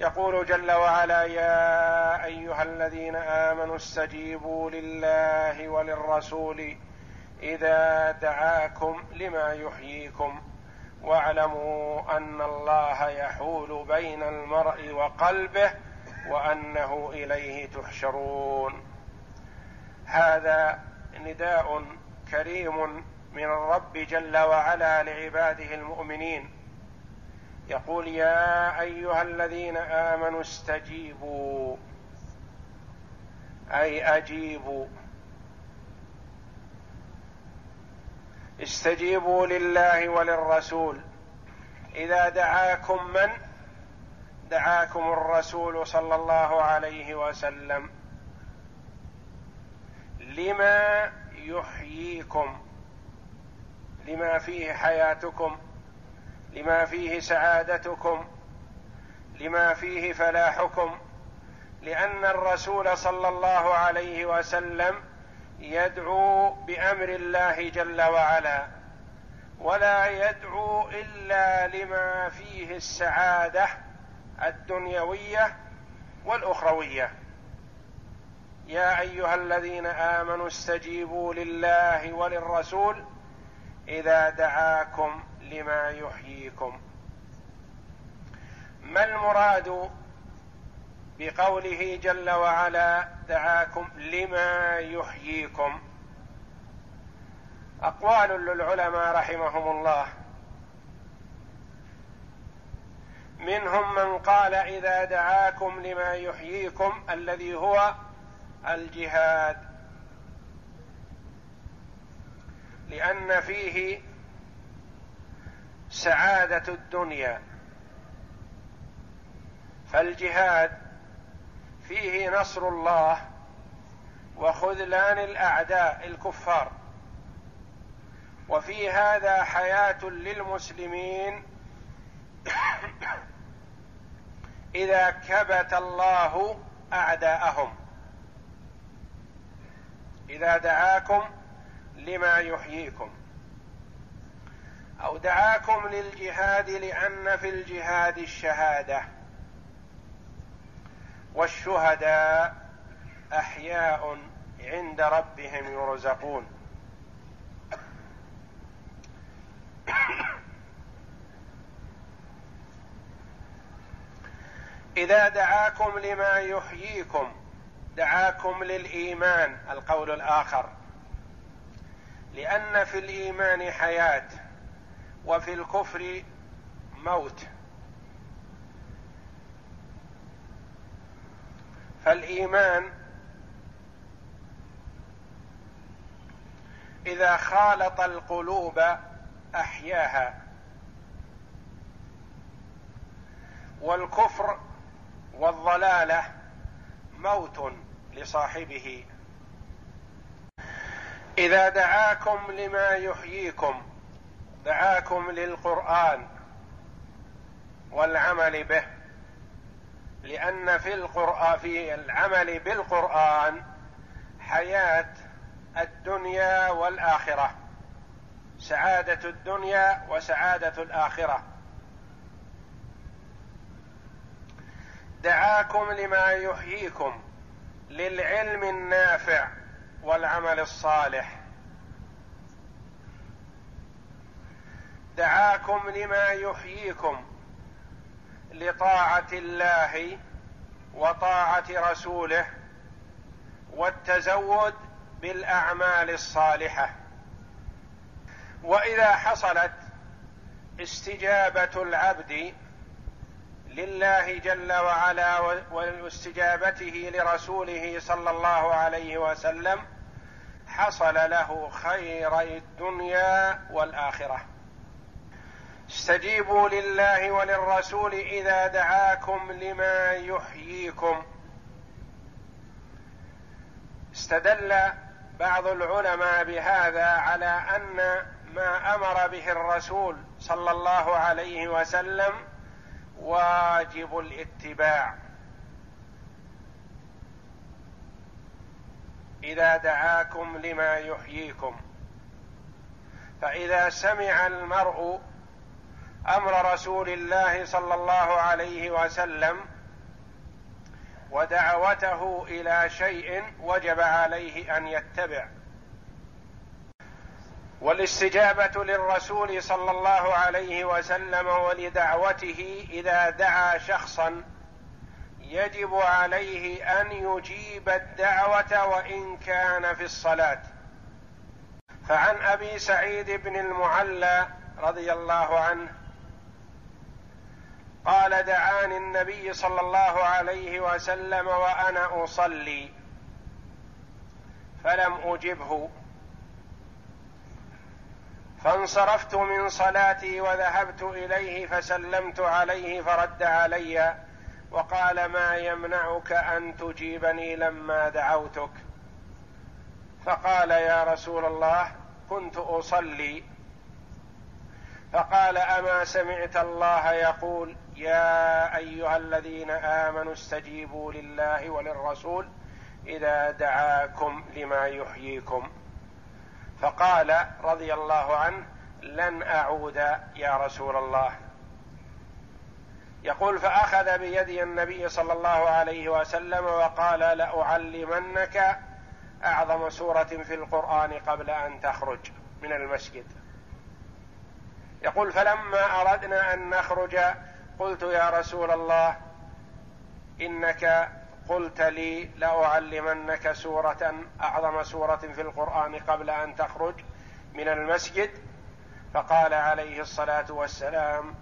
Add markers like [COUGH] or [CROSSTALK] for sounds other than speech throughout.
يقول جل وعلا يا أيها الذين آمنوا استجيبوا لله وللرسول إذا دعاكم لما يحييكم. واعلموا أن الله يحول بين المرء وقلبه وأنه إليه تحشرون. هذا نداء كريم من الرب جل وعلا لعباده المؤمنين. يقول يا أيها الذين آمنوا استجيبوا. أي أجيبوا. استجيبوا لله وللرسول. إذا دعاكم من؟ دعاكم الرسول صلى الله عليه وسلم. لما يحييكم؟ لما فيه حياتكم؟ لما فيه سعادتكم لما فيه فلاحكم لأن الرسول صلى الله عليه وسلم يدعو بأمر الله جل وعلا ولا يدعو إلا لما فيه السعادة الدنيوية والأخروية. يا أيها الذين آمنوا استجيبوا لله وللرسول إذا دعاكم لما يحييكم. ما المراد بقوله جل وعلا دعاكم لما يحييكم؟ أقوال للعلماء رحمهم الله. منهم من قال إذا دعاكم لما يحييكم الذي هو الجهاد. لأن فيه سعادة الدنيا. فالجهاد فيه نصر الله وخذلان الأعداء الكفار. وفي هذا حياة للمسلمين. [COUGHS] إذا كبت الله أعداءهم. إذا دعاكم لما يحييكم. أو دعاكم للجهاد لأن في الجهاد الشهادة. والشهداء أحياء عند ربهم يرزقون. إذا دعاكم لما يحييكم دعاكم للإيمان القول الآخر. لأن في الإيمان حياة وفي الكفر موت. فالإيمان إذا خالط القلوب أحياها والكفر والضلالة موت لصاحبه. إذا دعاكم لما يحييكم دعاكم للقرآن والعمل به لأن في القران في العمل بالقرآن حياة الدنيا والآخرة. سعادة الدنيا وسعادة الآخرة. دعاكم لما يحييكم للعلم النافع. والعمل الصالح. دعاكم لما يحييكم لطاعة الله وطاعة رسوله والتزود بالأعمال الصالحة. وإذا حصلت استجابة العبد لله جل وعلا واستجابته لرسوله صلى الله عليه وسلم حصل له خير الدنيا والآخرة. استجيبوا لله وللرسول إذا دعاكم لما يحييكم. استدل بعض العلماء بهذا على أن ما أمر به الرسول صلى الله عليه وسلم واجب الاتباع. إذا دعاكم لما يحييكم. فإذا سمع المرء أمر رسول الله صلى الله عليه وسلم ودعوته إلى شيء وجب عليه أن يتبع. والاستجابة للرسول صلى الله عليه وسلم ولدعوته إذا دعا شخصا يجب عليه أن يجيب الدعوة وإن كان في الصلاة. فعن أبي سعيد بن المعلى رضي الله عنه قال دعاني النبي صلى الله عليه وسلم وأنا أصلي فلم أجبه. فانصرفت من صلاتي وذهبت إليه فسلمت عليه فرد علي وقال ما يمنعك أن تجيبني لما دعوتك؟ فقال يا رسول الله كنت أصلي. فقال أما سمعت الله يقول يا أيها الذين آمنوا استجيبوا لله وللرسول إذا دعاكم لما يحييكم. فقال رضي الله عنه لن أعود يا رسول الله. يقول فأخذ بيدي النبي صلى الله عليه وسلم وقال لأعلمنك أعظم سورة في القرآن قبل أن تخرج من المسجد. يقول فلما أردنا أن نخرج قلت يا رسول الله إنك قلت لي لأعلمنك سورة أعظم سورة في القرآن قبل أن تخرج من المسجد. فقال عليه الصلاة والسلام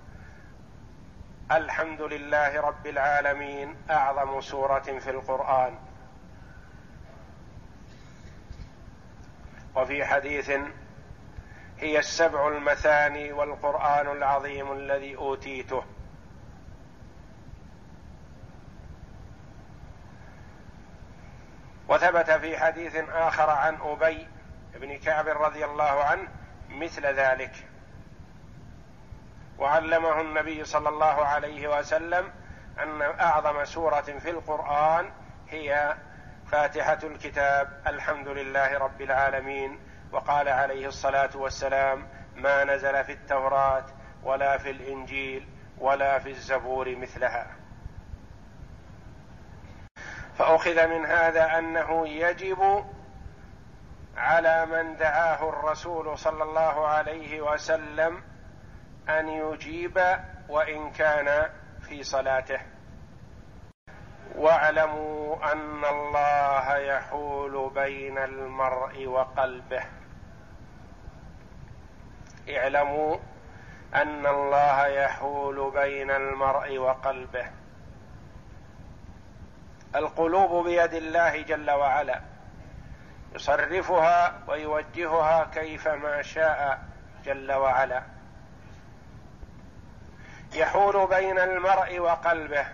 الحمد لله رب العالمين أعظم سورة في القرآن. وفي حديث هي السبع المثاني والقرآن العظيم الذي أوتيته. وثبت في حديث آخر عن أبي بن كعب رضي الله عنه مثل ذلك. وعلمه النبي صلى الله عليه وسلم أن أعظم سورة في القرآن هي فاتحة الكتاب الحمد لله رب العالمين وقال عليه الصلاة والسلام ما نزل في التوراة ولا في الإنجيل ولا في الزبور مثلها. فأخذ من هذا أنه يجب على من دعاه الرسول صلى الله عليه وسلم أن يجيب وإن كان في صلاته. واعلموا أن الله يحول بين المرء وقلبه. اعلموا أن الله يحول بين المرء وقلبه. القلوب بيد الله جل وعلا. يصرفها ويوجهها كيفما شاء جل وعلا. يحول بين المرء وقلبه.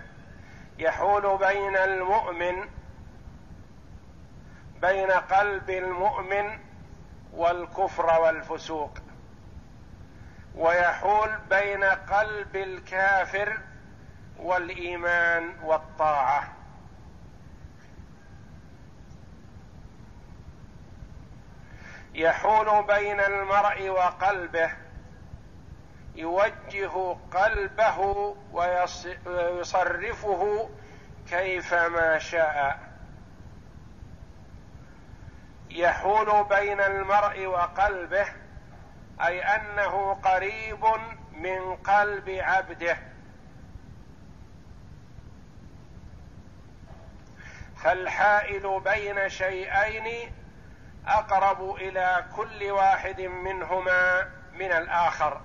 يحول بين المؤمن بين قلب المؤمن والكفر والفسوق. ويحول بين قلب الكافر والإيمان والطاعة. يحول بين المرء وقلبه يوجه قلبه ويصرفه كيفما شاء. يحول بين المرء وقلبه أي أنه قريب من قلب عبده. فالحائل بين شيئين أقرب إلى كل واحد منهما من الآخر.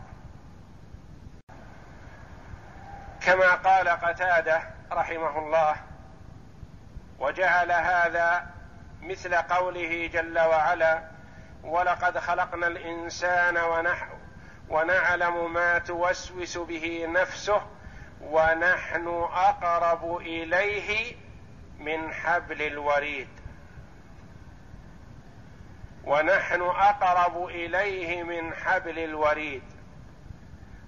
كما قال قتادة رحمه الله وجعل هذا مثل قوله جل وعلا ولقد خلقنا الإنسان ونحن ونعلم ما توسوس به نفسه ونحن أقرب إليه من حبل الوريد. ونحن أقرب إليه من حبل الوريد.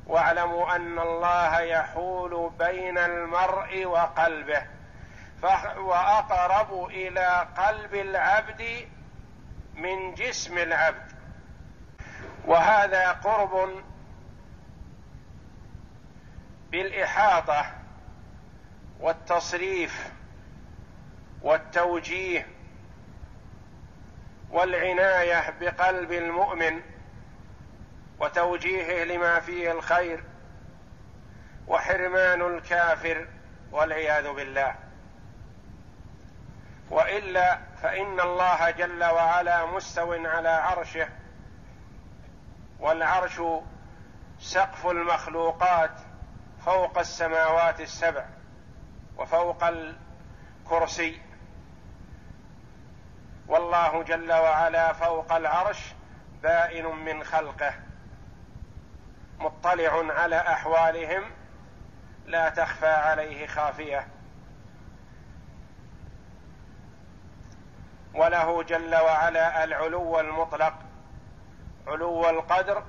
واعلموا أن الله يحول بين المرء وقلبه وأقرب إلى قلب العبد من جسم العبد. وهذا قرب بالإحاطة والتصريف والتوجيه والعناية بقلب المؤمن وتوجيهه لما فيه الخير وحرمان الكافر والعياذ بالله. وإلا فإن الله جل وعلا مستو على عرشه والعرش سقف المخلوقات فوق السماوات السبع وفوق الكرسي. والله جل وعلا فوق العرش بائن من خلقه مطلع على أحوالهم لا تخفى عليه خافية. وله جل وعلا العلو المطلق علو القدر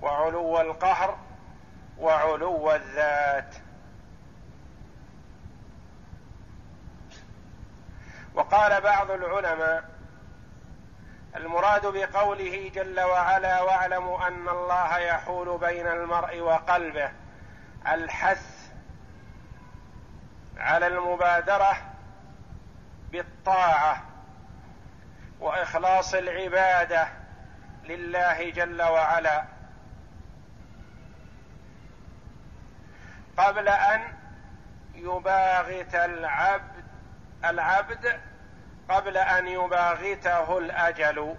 وعلو القهر وعلو الذات. وقال بعض العلماء المراد بقوله جل وعلا واعلموا أن الله يحول بين المرء وقلبه الحث على المبادرة بالطاعة وإخلاص العبادة لله جل وعلا. قبل أن يباغت العبد العبد قبل أن يباغته الأجل.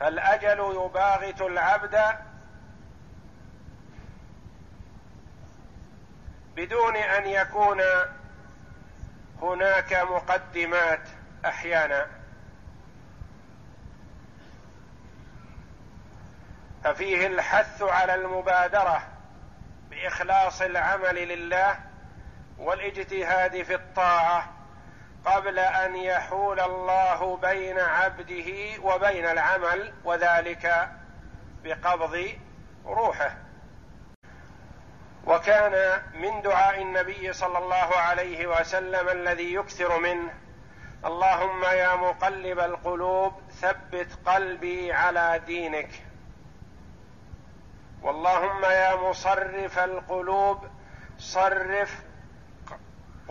فالأجل يباغت العبد بدون أن يكون هناك مقدمات أحيانا. ففيه الحث على المبادرة بإخلاص العمل لله والاجتهاد في الطاعة قبل أن يحول الله بين عبده وبين العمل وذلك بقبض روحه. وكان من دعاء النبي صلى الله عليه وسلم الذي يكثر منه اللهم يا مقلب القلوب ثبت قلبي على دينك. واللهم يا مصرف القلوب صرف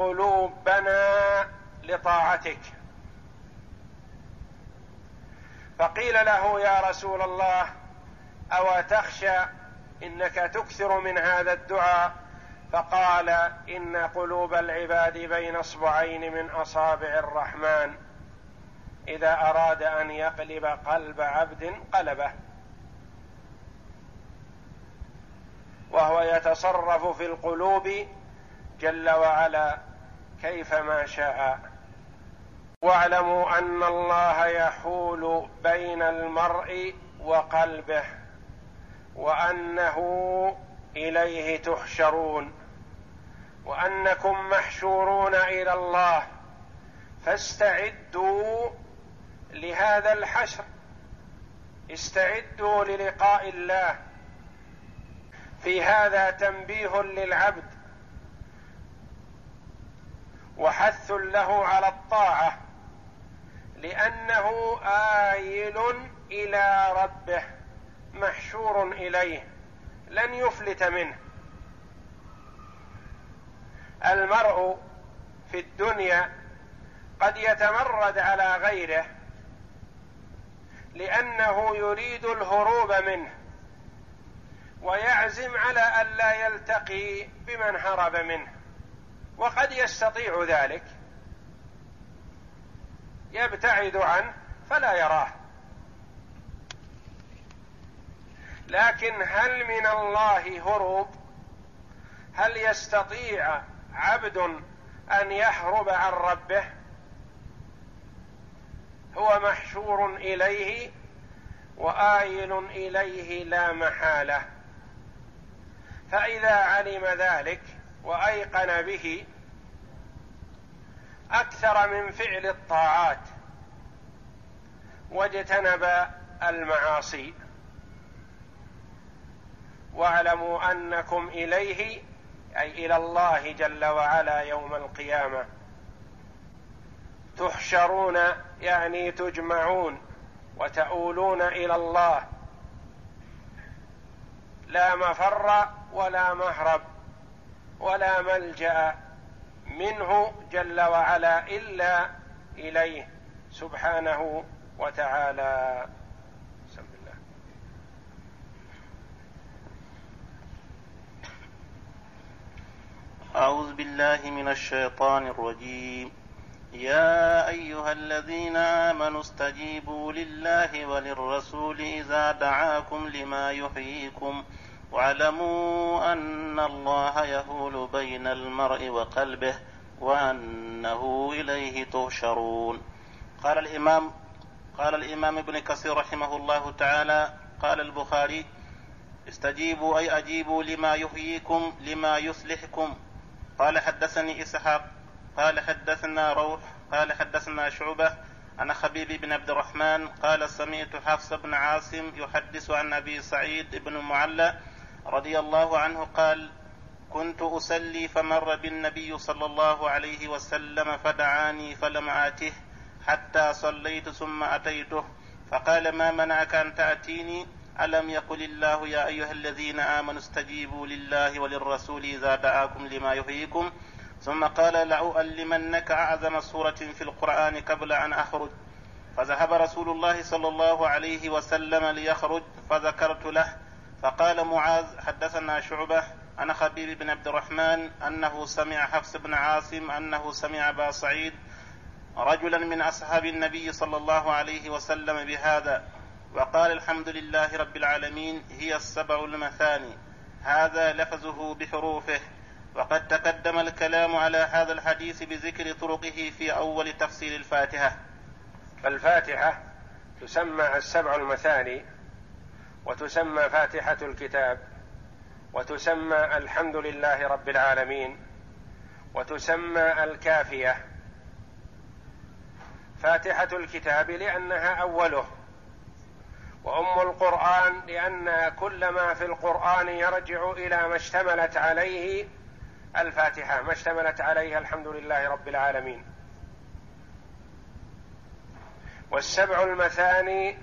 قلوبنا لطاعتك. فقيل له يا رسول الله أو تخشى إنك تكثر من هذا الدعاء؟ فقال إن قلوب العباد بين أصبعين من أصابع الرحمن. إذا أراد أن يقلب قلب عبد قلبه. وهو يتصرف في القلوب جل وعلا. كيفما شاء. واعلموا أن الله يحول بين المرء وقلبه وأنه إليه تحشرون وأنكم محشورون إلى الله. فاستعدوا لهذا الحشر استعدوا للقاء الله. في هذا تنبيه للعبد وحث له على الطاعة لأنه آيل إلى ربه محشور إليه لن يفلت منه. المرء في الدنيا قد يتمرد على غيره لأنه يريد الهروب منه ويعزم على الا يلتقي بمن هرب منه. وقد يستطيع ذلك. يبتعد عنه فلا يراه. لكن هل من الله هروب؟ هل يستطيع عبد أن يهرب عن ربه؟ هو محشور إليه وآيل إليه لا محالة. فإذا علم ذلك وأيقن به أكثر من فعل الطاعات. واجتنب المعاصي. واعلموا أنكم إليه أي إلى الله جل وعلا يوم القيامة. تحشرون يعني تجمعون وتؤولون إلى الله. لا مفر ولا مهرب ولا ملجأ. منه جل وعلا إلا إليه سبحانه وتعالى. أعوذ بالله من الشيطان الرجيم. يا أيها الذين آمنوا استجيبوا لله وللرسول إذا دعاكم لما يحييكم. واعلموا أن الله يهول بين المرء وقلبه وأنه إليه تهشرون قال الإمام قال الإمام ابن كثير رحمه الله تعالى قال البخاري استجيبوا أي أجيبوا لما يحييكم لما يصلحكم. قال حدثني إسحاق قال حدثنا روح قال حدثنا شعبة عن خبيب بن عبد الرحمن قال سمعت حفص بن عاصم يحدث عن أبي سعيد بن معلى رضي الله عنه قال كنت أصلي فمر بالنبي صلى الله عليه وسلم فدعاني فلم آته حتى صليت ثم أتيته. فقال ما منعك أن تأتيني؟ ألم يقل الله يا أيها الذين آمنوا استجيبوا لله وللرسول إذا دعاكم لما يحييكم؟ ثم قال لأؤلمنك أعظم سورة في القرآن قبل أن أخرج. فذهب رسول الله صلى الله عليه وسلم ليخرج فذكرت له فقال معاذ حدثنا شعبة عن خبيب بن عبد الرحمن أنه سمع حفص بن عاصم أنه سمع أبا سعيد رجلا من أصحاب النبي صلى الله عليه وسلم بهذا وقال الحمد لله رب العالمين هي السبع المثاني هذا لفظه بحروفه وقد تقدم الكلام على هذا الحديث بذكر طرقه في أول تفسير الفاتحة. فالفاتحة تسمى السبع المثاني وتسمى فاتحة الكتاب وتسمى الحمد لله رب العالمين وتسمى الكافية. فاتحة الكتاب لأنها أوله وأم القرآن لأن كل ما في القرآن يرجع إلى ما اشتملت عليه الفاتحة ما اشتملت عليه الحمد لله رب العالمين. والسبع المثاني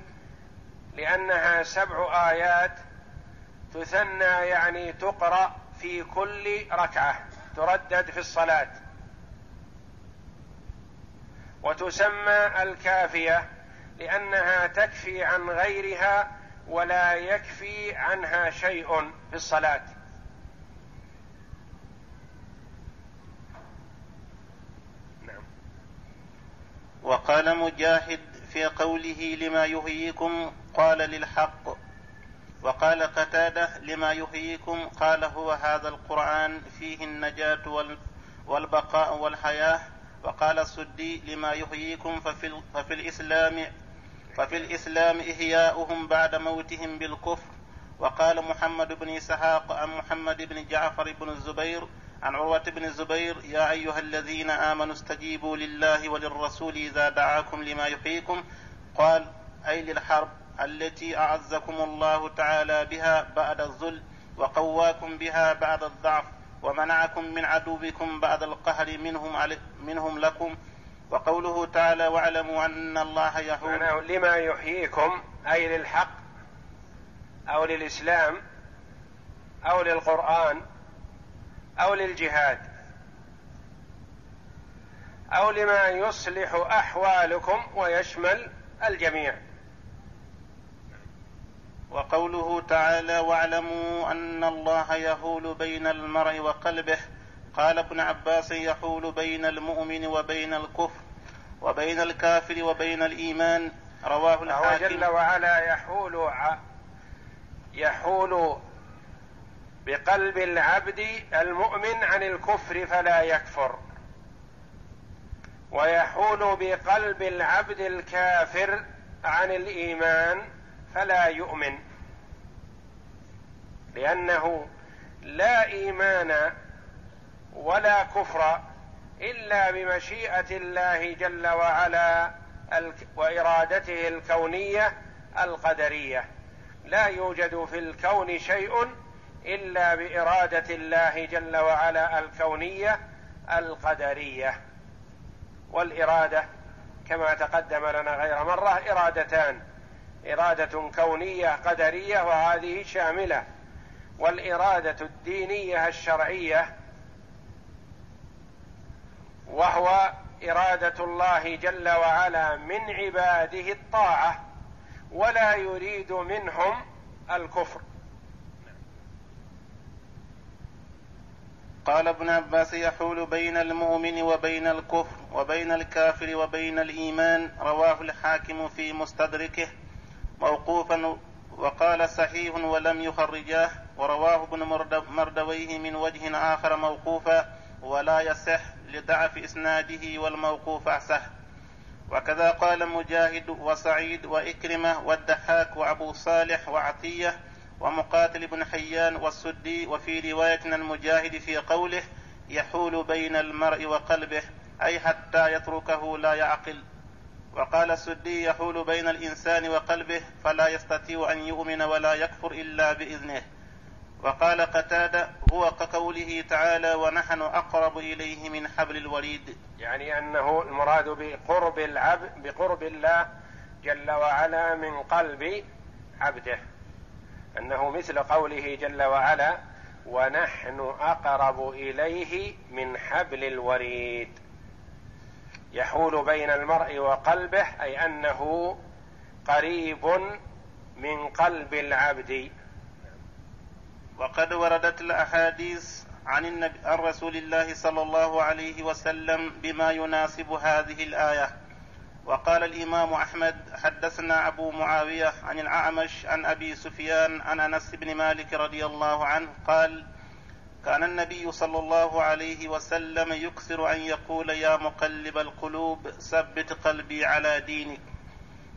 لأنها سبع آيات تثنى يعني تقرأ في كل ركعة تردد في الصلاة وتسمى الكافية لأنها تكفي عن غيرها ولا يكفي عنها شيء في الصلاة نعم. وقال مجاهد في قوله لما يهيكم قال للحق. وقال قتادة لما يحييكم قال هو هذا القرآن فيه النجاة والبقاء والحياة وقال السدي لما يحييكم ففي, ففي الإسلام ففي الإسلام إحياؤهم بعد موتهم بالكفر وقال محمد بن إسحاق عن محمد بن جعفر بن الزبير عن عروة بن الزبير يا أيها الذين آمنوا استجيبوا لله وللرسول إذا دعاكم لما يحييكم قال أي للحرب التي أعزكم الله تعالى بها بعد الذل وقواكم بها بعد الضعف ومنعكم من عدوكم بعد القهر منهم منهم لكم. وقوله تعالى واعلموا أن الله يحول لما يحييكم أي للحق أو للإسلام أو للقرآن أو للجهاد أو لما يصلح أحوالكم ويشمل الجميع. وقوله تعالى واعلموا أن الله يهول بين المرء وقلبه. قال ابن عباس يحول بين المؤمن وبين الكفر وبين الكافر وبين الإيمان. رواه الحاكم جل وعلا يحول يحول بقلب العبد المؤمن عن الكفر فلا يكفر. ويحول بقلب العبد الكافر عن الإيمان فلا يؤمن لأنه لا إيمان ولا كفر إلا بمشيئة الله جل وعلا وإرادته الكونية القدرية. لا يوجد في الكون شيء إلا بإرادة الله جل وعلا الكونية القدرية. والإرادة كما تقدم لنا غير مرة إرادتان. إرادة كونية قدرية وهذه شاملة والإرادة الدينية الشرعية وهو إرادة الله جل وعلا من عباده الطاعة ولا يريد منهم الكفر. قال ابن عباس يحول بين المؤمن وبين الكفر وبين الكافر وبين الإيمان رواه الحاكم في مستدركه. موقوفا وقال صحيح ولم يخرجاه ورواه ابن مردويه من وجه آخر موقوفا ولا يصح لضعف إسناده والموقوف اصح وكذا قال مجاهد وسعيد وإكرمة والدحاك وأبو صالح وعطية ومقاتل بن حيان والسدي وفي رواية المجاهد في قوله يحول بين المرء وقلبه أي حتى يتركه لا يعقل. وقال السدي يحول بين الإنسان وقلبه فلا يستطيع أن يؤمن ولا يكفر إلا بإذنه. وقال قتادة هو كقوله تعالى ونحن أقرب إليه من حبل الوريد يعني أنه المراد بقرب العبد بقرب الله جل وعلا من قلب عبده. أنه مثل قوله جل وعلا ونحن أقرب إليه من حبل الوريد يحول بين المرء وقلبه أي أنه قريب من قلب العبد. وقد وردت الأحاديث عن النبي عن رسول الله صلى الله عليه وسلم بما يناسب هذه الآية. وقال الإمام أحمد حدثنا أبو معاوية عن الأعمش عن أبي سفيان عن أنس بن مالك رضي الله عنه قال كان النبي صلى الله عليه وسلم يكثر أن يقول يا مقلب القلوب ثبت قلبي على دينك.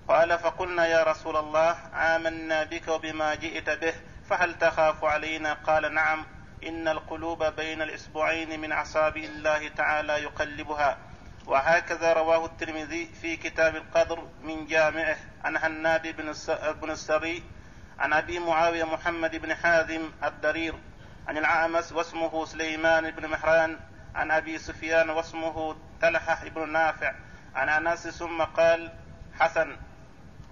قال فقلنا يا رسول الله آمنا بك وبما جئت به فهل تخاف علينا؟ قال نعم. إن القلوب بين الإصبعين من اصابع الله تعالى يقلبها. وهكذا رواه الترمذي في كتاب القدر من جامعه عن هناد بن السري عن أبي معاوية محمد بن حازم الدرير. عن العامس واسمه سليمان بن مهران عن أبي سفيان واسمه تلحة بن نافع عن أنس ثم قال حسن.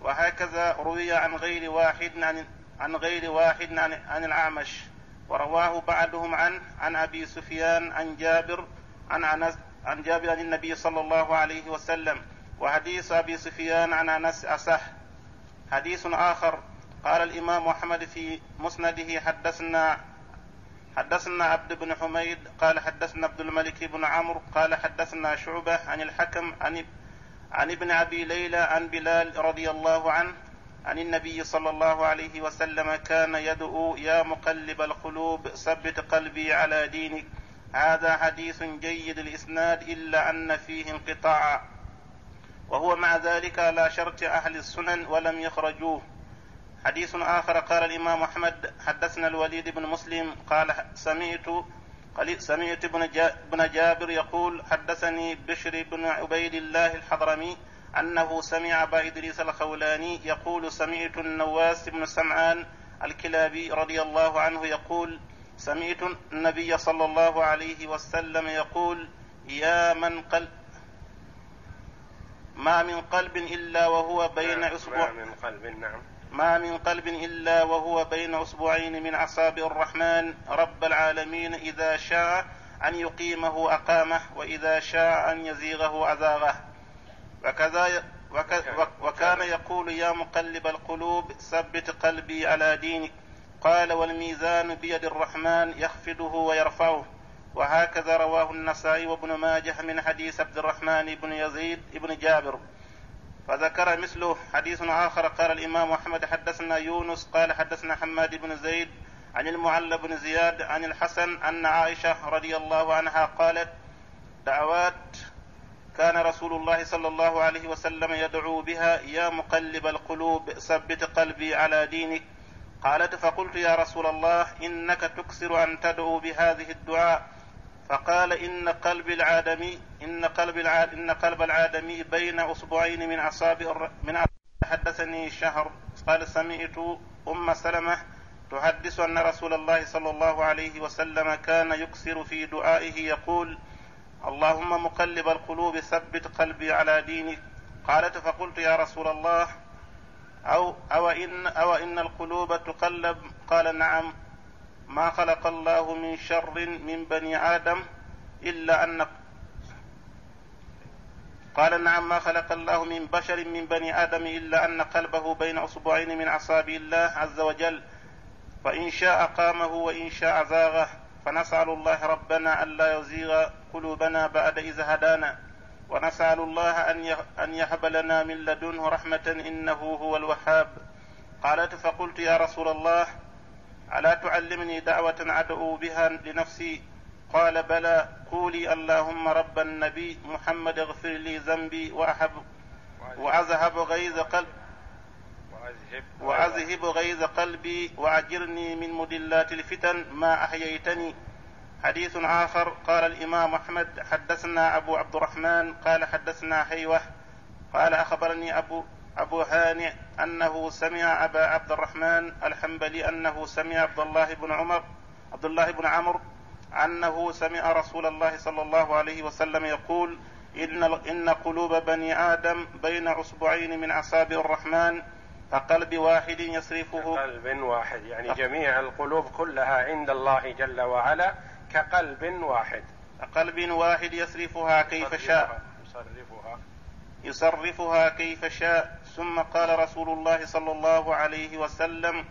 وهكذا روي عن غير واحد عن عن غير واحد عن, عن الاعمش ورواه بعضهم عن عن أبي سفيان عن جابر عن أنس عن جابر عن النبي صلى الله عليه وسلم. وحديث أبي سفيان عن أنس أصح. حديث آخر. قال الإمام أحمد في مسنده حدثنا حدثنا عبد بن حميد قال حدثنا عبد الملك بن عمرو قال حدثنا شعبة عن الحكم عن عن ابن أبي ليلى عن بلال رضي الله عنه عن النبي صلى الله عليه وسلم كان يدعو يا مقلب القلوب ثبت قلبي على دينك هذا حديث جيد الإسناد إلا أن فيه انقطاعا وهو مع ذلك على شرط أهل السنن ولم يخرجوه. حديث آخر قال الإمام أحمد حدثنا الوليد بن مسلم قال سمعت سمعت ابن جابر يقول حدثني بشر بن عبيد الله الحضرمي أنه سمع أبا إدريس الخولاني يقول سمعت النواس بن سمعان الكلابي رضي الله عنه يقول سمعت النبي صلى الله عليه وسلم يقول يا من قلب ما من قلب إلا وهو بين أسبوع. ما من قلب نعم. ما من قلب إلا وهو بين أسبوعين من أصابع الرحمن رب العالمين إذا شاء أن يقيمه أقامه وإذا شاء أن يزيغه أزاغه. وكذا وكان يقول يا مقلب القلوب ثبت قلبي على دينك. قال والميزان بيد الرحمن يخفضه ويرفعه. وهكذا رواه النسائي وابن ماجه من حديث عبد الرحمن بن يزيد بن جابر. فذكر مثله حديث آخر قال الإمام أحمد حدثنا يونس قال حدثنا حماد بن زيد عن المعلى بن زياد عن الحسن أن عائشة رضي الله عنها قالت دعوات كان رسول الله صلى الله عليه وسلم يدعو بها يا مقلب القلوب ثبت قلبي على دينك. قالت فقلت يا رسول الله إنك تكثر أن تدعو بهذه الدعاء. فقال إن قلب العادمي إن قلب العاد إن قلب العادمي بين أصبعين من أصابع من حدثني شهر. قال سمعت أم سلمة تحدث أن رسول الله صلى الله عليه وسلم كان يكثر في دعائه يقول اللهم مقلب القلوب ثبت قلبي على دينك قالت فقلت يا رسول الله أو أو إن أو إن القلوب تقلب؟ قال نعم. ما خلق الله من شر من بني آدم إلا أن قال نعم ما خلق الله من بشر من بني آدم إلا أن قلبه بين أصبعين من أصابع الله عز وجل. فإن شاء قامه وإن شاء زاغه. فنسأل الله ربنا ألا يزيغ قلوبنا بعد إذ هدانا. ونسأل الله أن يهب لنا من لدنه رحمة إنه هو الوهاب. قالت فقلت يا رسول الله ألا تعلمني دعوة أدعو بها لنفسي؟ قال بلى قولي اللهم رب النبي محمد اغفر لي ذنبي وأحب وأذهب غيظ قلب وأذهب غيظ قلبي وأجرني من مدلات الفتن ما أحييتني. حديث آخر قال الإمام أحمد حدثنا أبو عبد الرحمن قال حدثنا حيوة قال أخبرني أبو أبو هانئ أنه سمع أبا عبد الرحمن الحنبلي أنه سمع عبد الله بن عمر عبد الله بن عمرو أنه سمع رسول الله صلى الله عليه وسلم يقول إن إن قلوب بني آدم بين أصبعين من أصابع الرحمن كقلب واحد يصرفه. قلب واحد يعني جميع القلوب كلها عند الله جل وعلا كقلب واحد. كقلب واحد يصرفها كيف شاء. يصرفها. يصرفها كيف شاء. ثم قال رسول الله صلى الله عليه وسلم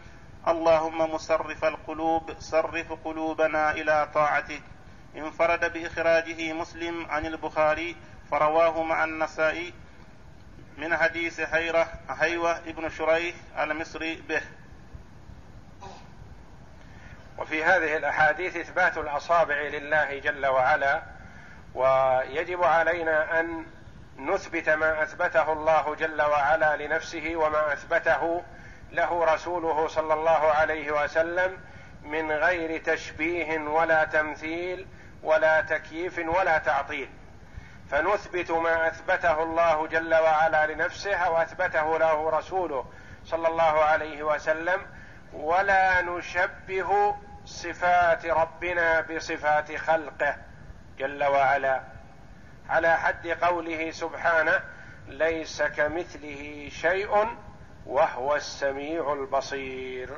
اللهم مصرف القلوب صرف قلوبنا إلى طاعتك انفرد بإخراجه مسلم عن البخاري فرواه مع النسائي من حديث هيرة هيوة ابن شريح المصري به. وفي هذه الأحاديث إثبات الأصابع لله جل وعلا ويجب علينا أن نثبت ما أثبته الله جل وعلا لنفسه وما أثبته له رسوله صلى الله عليه وسلم من غير تشبيه ولا تمثيل ولا تكييف ولا تعطيل. فنثبت ما أثبته الله جل وعلا لنفسه أو اثبته له رسوله صلى الله عليه وسلم ولا نشبه صفات ربنا بصفات خلقه جل وعلا. على حد قوله سبحانه ليس كمثله شيء وهو السميع البصير.